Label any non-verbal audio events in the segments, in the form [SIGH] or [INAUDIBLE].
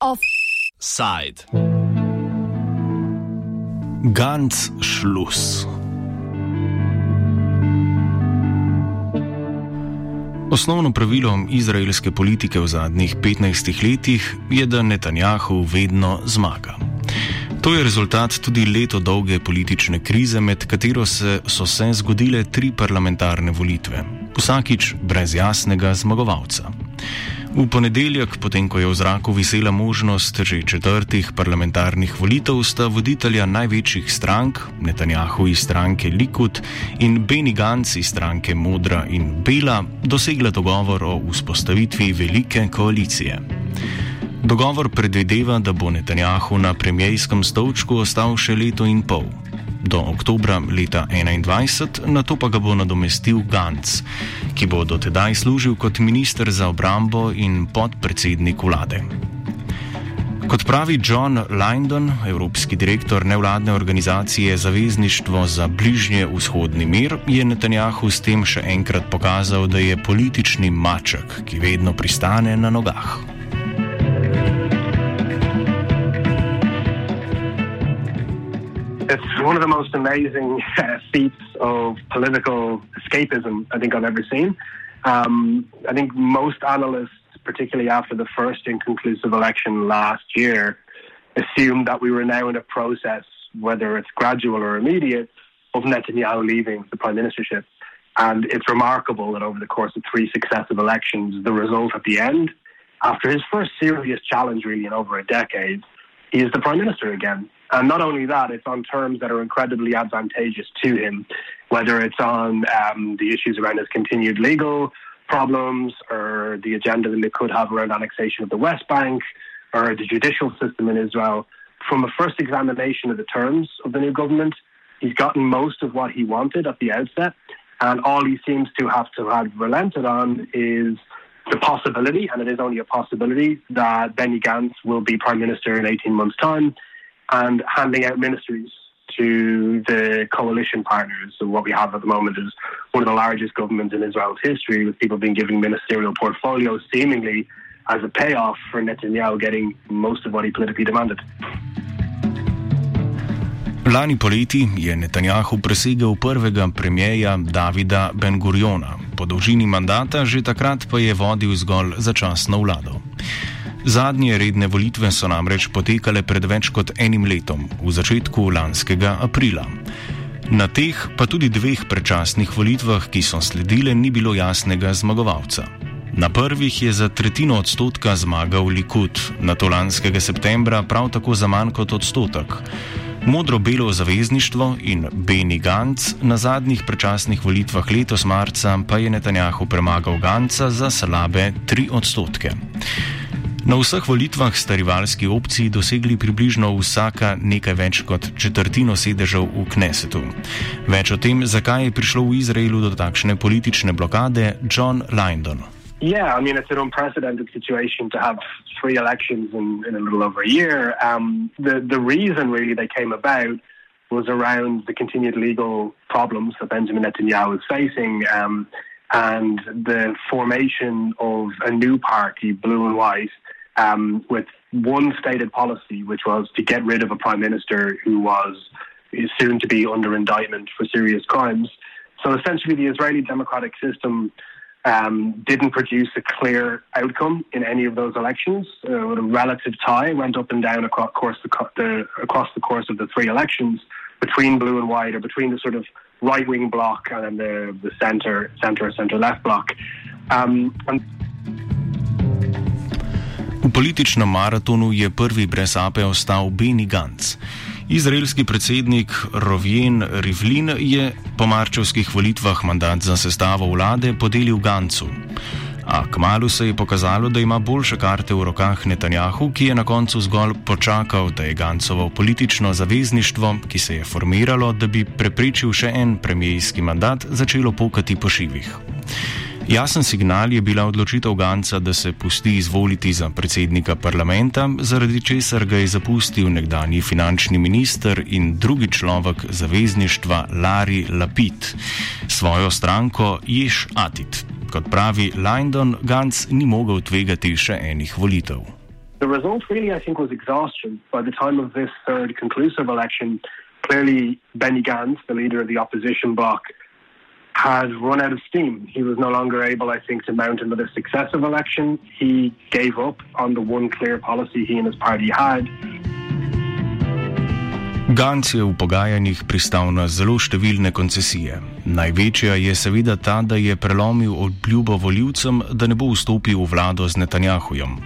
Offside. Ganz Schluss. Osnovno pravilo izraelske politike v zadnjih 15 letih je, da Netanjahu vedno zmaga. To je rezultat tudi leto dolge politične krize, med katero se, so se zgodile tri parlamentarne volitve, vsakič brez jasnega zmagovalca. V ponedeljek, potem ko je v zraku visela možnost že četrtih parlamentarnih volitev, sta voditelja največjih strank, Netanjahu iz stranke Likud in Beni Gantz iz stranke Modra in Bela, dosegla dogovor o vzpostavitvi velike koalicije. Dogovor predvideva, da bo Netanjahu na premijskem stolčku ostal še leto in pol. Do oktobra leta 2021, na to pa ga bo nadomestil Gantz, ki bo dotedaj služil kot minister za obrambo in podpredsednik vlade. Kot pravi John Lyndon, evropski direktor nevladne organizacije Zavezništvo za bližnje vzhodni mir, je Netanjahu s tem še enkrat pokazal, da je politični maček, ki vedno pristane na nogah. It's one of the most amazing [LAUGHS] uh, feats of political escapism I think I've ever seen. Um, I think most analysts, particularly after the first inconclusive election last year, assumed that we were now in a process, whether it's gradual or immediate, of Netanyahu leaving the prime ministership. And it's remarkable that over the course of three successive elections, the result at the end, after his first serious challenge really in over a decade, he is the prime minister again. And not only that, it's on terms that are incredibly advantageous to him, whether it's on um, the issues around his continued legal problems or the agenda that they could have around annexation of the West Bank or the judicial system in Israel. From a first examination of the terms of the new government, he's gotten most of what he wanted at the outset. And all he seems to have to have relented on is the possibility, and it is only a possibility, that Benny Gantz will be prime minister in 18 months' time and handing out ministries to the coalition partners. So what we have at the moment is one of the largest governments in Israel's history, with people being given ministerial portfolios, seemingly as a payoff for Netanyahu getting most of what he politically demanded. Lani poleti je Netanjahu presegel prvega premijeja Davida Ben-Guriona, po dolžini mandata že takrat pa je vodil zgolj začasno vlado. Zadnje redne volitve so namreč potekale pred več kot enim letom, v začetku lanskega aprila. Na teh pa tudi dveh predčasnih volitvah, ki so sledile, ni bilo jasnega zmagovalca. Na prvih je za tretjino odstotka zmagal Likud, na to lanskega septembra prav tako za manj kot odstotek. Modro-belo zavezništvo in Beni Gantz na zadnjih predčasnih volitvah letos marca pa je Netanjahu premagal Ganca za slabe 3 odstotke. Na vseh volitvah sta rivalski opciji dosegli približno vsaka nekaj več kot četrtino sedežev v Knesetu. Več o tem, zakaj je prišlo v Izraelu do takšne politične blokade, John Lyndon. Yeah, I mean, it's an unprecedented situation to have three elections in, in a little over a year. Um, the, the reason really they came about was around the continued legal problems that Benjamin Netanyahu is facing um, and the formation of a new party, Blue and White, um, with one stated policy, which was to get rid of a prime minister who was soon to be under indictment for serious crimes. So essentially, the Israeli democratic system um, didn't produce a clear outcome in any of those elections. Uh, a relative tie went up and down across, course the, the, across the course of the three elections between blue and white, or between the sort of right wing bloc and then the the centre centre centre left bloc. Um, and V političnem maratonu je prvi brez ape ostal Gantz. Izraelski predsednik Rovjen Rivlin je po marčevskih volitvah mandat za sestavo vlade podelil Gancu. A kmalo se je pokazalo, da ima boljše karte v rokah Netanjahu, ki je na koncu zgolj počakal, da je Gancovo politično zavezništvo, ki se je formiralo, da bi preprečil še en premijski mandat, začelo pokati po šivih. Jasen signal je bila odločitev Ganca, da se pusti izvoliti za predsednika parlamenta, zaradi česar ga je zapustil nekdani finančni minister in drugi človek zavezništva Larry Lapid, svojo stranko Ješ Atit. Kot pravi Lyndon, Gantz ni mogel tvegati še enih volitev. The result really, I think, was exhaustion. By the time of this third conclusive election, clearly Benny Gantz, the leader of the opposition bloc, had run out of steam. He was no longer able, I think, to mount another successive election. He gave up on the one clear policy he and his party had. Gantz je v pogajanjih pristal na zelo številne koncesije. Največja je seveda ta, da je prelomil obljubo voljivcem, da ne bo vstopil v vlado z Netanjahujem.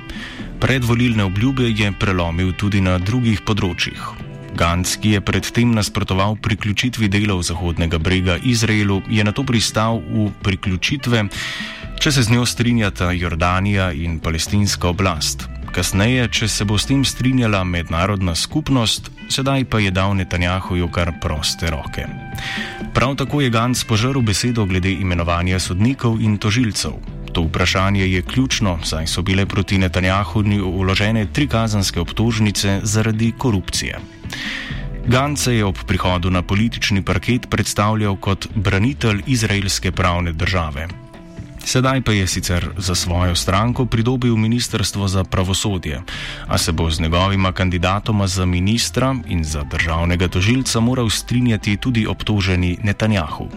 Predvolilne obljube je prelomil tudi na drugih področjih. Gantz, ki je predtem nasprotoval priključitvi delov Zahodnega brega Izraelu, je na to pristal v priključitve, če se z njo strinjata Jordanija in palestinska oblast. Kasneje, če se bo s tem strinjala mednarodna skupnost, sedaj pa je dal Netanjahuju kar proste roke. Prav tako je Gantz požrl besedo glede imenovanja sodnikov in tožilcev. To vprašanje je ključno, saj so bile proti Netanjahuju uložene tri kazanske obtožnice zaradi korupcije. Gance je ob prihodu na politični parket predstavljal kot branitelj izraelske pravne države. Sedaj pa je sicer za svojo stranko pridobil Ministrstvo za pravosodje, a se bo z njegovima kandidatoma za ministra in za državnega tožilca moral strinjati tudi obtoženi Netanjahu.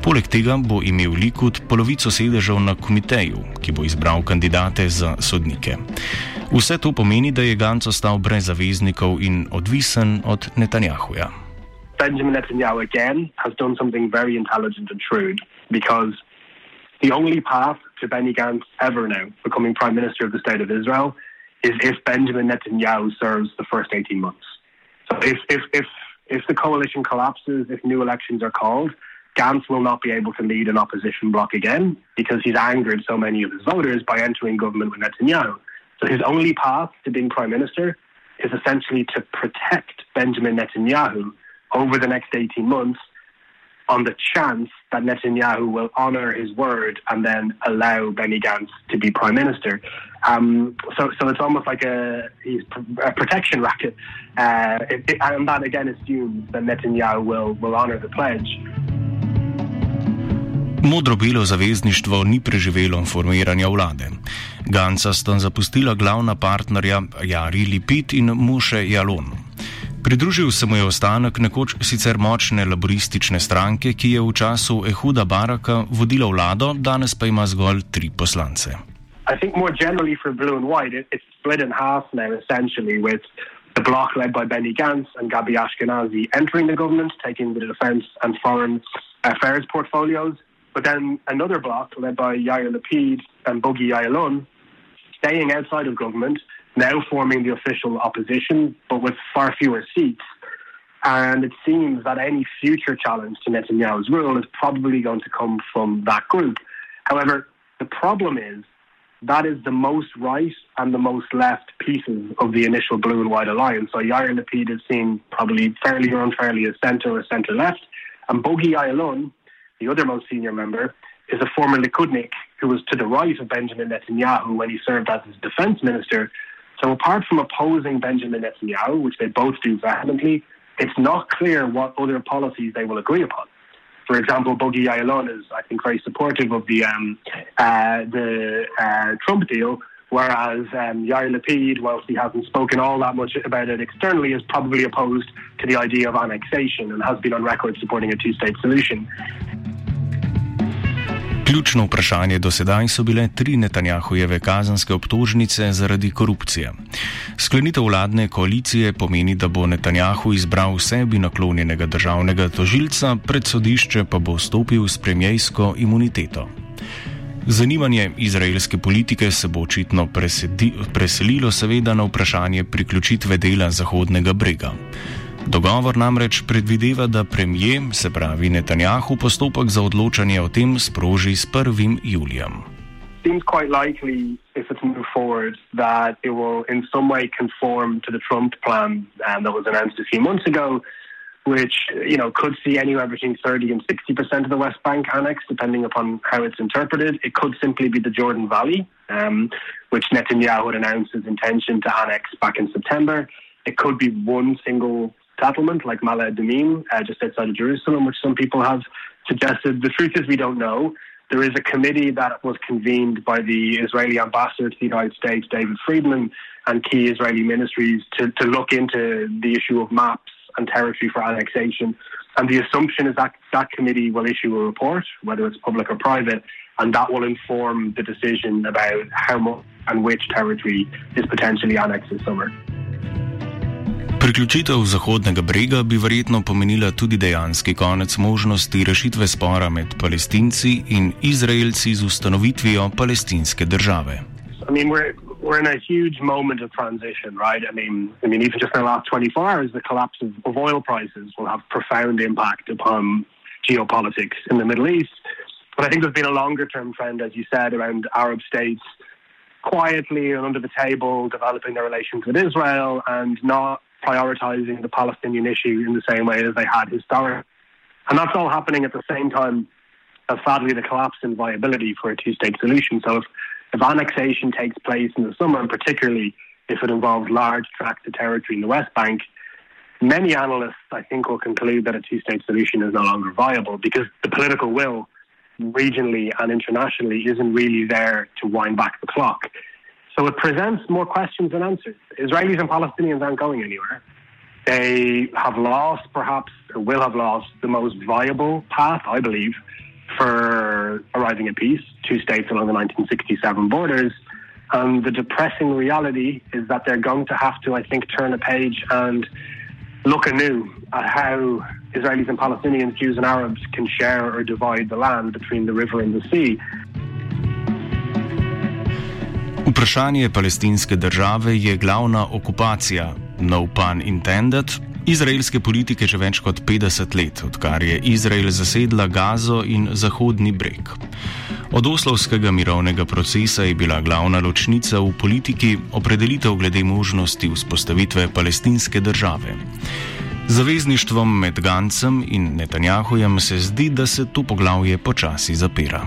Poleg tega bo imel Likud polovico sedežev na komiteju, ki bo izbral kandidate za sodnike. Vse to pomeni, da je Gantz ostal brez zaveznikov in odvisen od Netanjahuja. Benjamin Netanyahu again has done something very intelligent and shrewd because the only path to Benny Gantz ever now becoming Prime Minister of the State of Israel is if Benjamin Netanyahu serves the first 18 months. So if, if, if, if the coalition collapses, if new elections are called, Gantz will not be able to lead an opposition bloc again because he's angered so many of his voters by entering government with Netanyahu. So his only path to being prime minister is essentially to protect Benjamin Netanyahu over the next 18 months on the chance that Netanyahu will honor his word and then allow Benny Gantz to be prime minister. Um, so, so it's almost like a, a protection racket, uh, it, it, and that again assumes that Netanyahu will will honor the pledge. Modro-belo zavezništvo ni preživelo formiranja vlade. Ganca sta zapustila glavna partnerja Jari Lipit in Muše Jalon. Pridružil se mu je ostanek nekoč sicer močne laboristične stranke, ki je v času Ehuda Baraka vodila vlado, danes pa ima zgolj tri poslance. The bloc led by Benny Gantz and Gabi Ashkenazi entering the government, taking the defence and foreign affairs portfolios. But then another bloc led by Yair Lapid and Bogi Ayalon staying outside of government, now forming the official opposition, but with far fewer seats. And it seems that any future challenge to Netanyahu's rule is probably going to come from that group. However, the problem is that is the most right and the most left pieces of the initial blue and white alliance. So Yair Lapid is seen probably fairly or unfairly as centre or centre left. And Bogi Ayalon the other most senior member, is a former Likudnik who was to the right of Benjamin Netanyahu when he served as his defense minister. So, apart from opposing Benjamin Netanyahu, which they both do vehemently, it's not clear what other policies they will agree upon. For example, Bogi Ayalon is, I think, very supportive of the um, uh, the uh, Trump deal, whereas um, Yair Lapid, whilst he hasn't spoken all that much about it externally, is probably opposed to the idea of annexation and has been on record supporting a two-state solution. Ključno vprašanje do sedaj so bile tri Netanjahujeve kazanske obtožnice zaradi korupcije. Sklenitev vladne koalicije pomeni, da bo Netanjahu izbral sebi naklonjenega državnega tožilca, pred sodišče pa bo stopil s premijejsko imuniteto. Zanimanje izraelske politike se bo očitno preselilo seveda na vprašanje priključitve dela Zahodnega brega. Dogovor namreč predvideva, da premijer, se pravi Netanjahu, postopek za odločanje o tem sproži s 1. julijem. Seems quite likely, if it's moved forward, that it will in some way conform to the Trump plan um, that was announced a few months ago, which you know could see anywhere between 30 and 60 percent of the West Bank annexed, depending upon how it's interpreted. It could simply be the Jordan Valley, um, which Netanyahu had announced his intention to annex back in September. It could be one single settlement, like Mala Adumim, uh, just outside of Jerusalem, which some people have suggested. The truth is, we don't know. There is a committee that was convened by the Israeli ambassador to the United States, David Friedman, and key Israeli ministries to, to look into the issue of maps and territory for annexation. And the assumption is that that committee will issue a report, whether it's public or private, and that will inform the decision about how much and which territory is potentially annexed this summer. Priključitev Zahodnega brega bi verjetno pomenila tudi dejanski konec možnosti rešitve spora med palestinci in Izraelci z ustanovitvijo palestinske države. I mean, we're in a huge moment of transition, right? I mean, I mean, even just in the last 24 hours, the collapse of, of oil prices will have profound impact upon geopolitics in the Middle East. But I think there's been a longer term trend, as you said, around Arab states quietly and under the table developing their relations with Israel and not prioritizing the Palestinian issue in the same way as they had historically. And that's all happening at the same time as sadly the collapse in viability for a two state solution. So if if annexation takes place in the summer, and particularly if it involves large tracts of territory in the West Bank, many analysts, I think, will conclude that a two state solution is no longer viable because the political will, regionally and internationally, isn't really there to wind back the clock. So it presents more questions than answers. Israelis and Palestinians aren't going anywhere. They have lost, perhaps, or will have lost, the most viable path, I believe, for arriving at peace, two states along the 1967 borders. And the depressing reality is that they're going to have to, I think, turn a page and look anew at how Israelis and Palestinians, Jews and Arabs can share or divide the land between the river and the sea. Vprašanje palestinske države je glavna okupacija, no pun intended, izraelske politike že več kot 50 let, odkar je Izrael zasedla Gazo in Zahodni breg. Od oslovskega mirovnega procesa je bila glavna ločnica v politiki opredelitev glede možnosti vzpostavitve palestinske države. Zavezništvom med Gancem in Netanjahujem se zdi, da se to poglavje počasi zapira.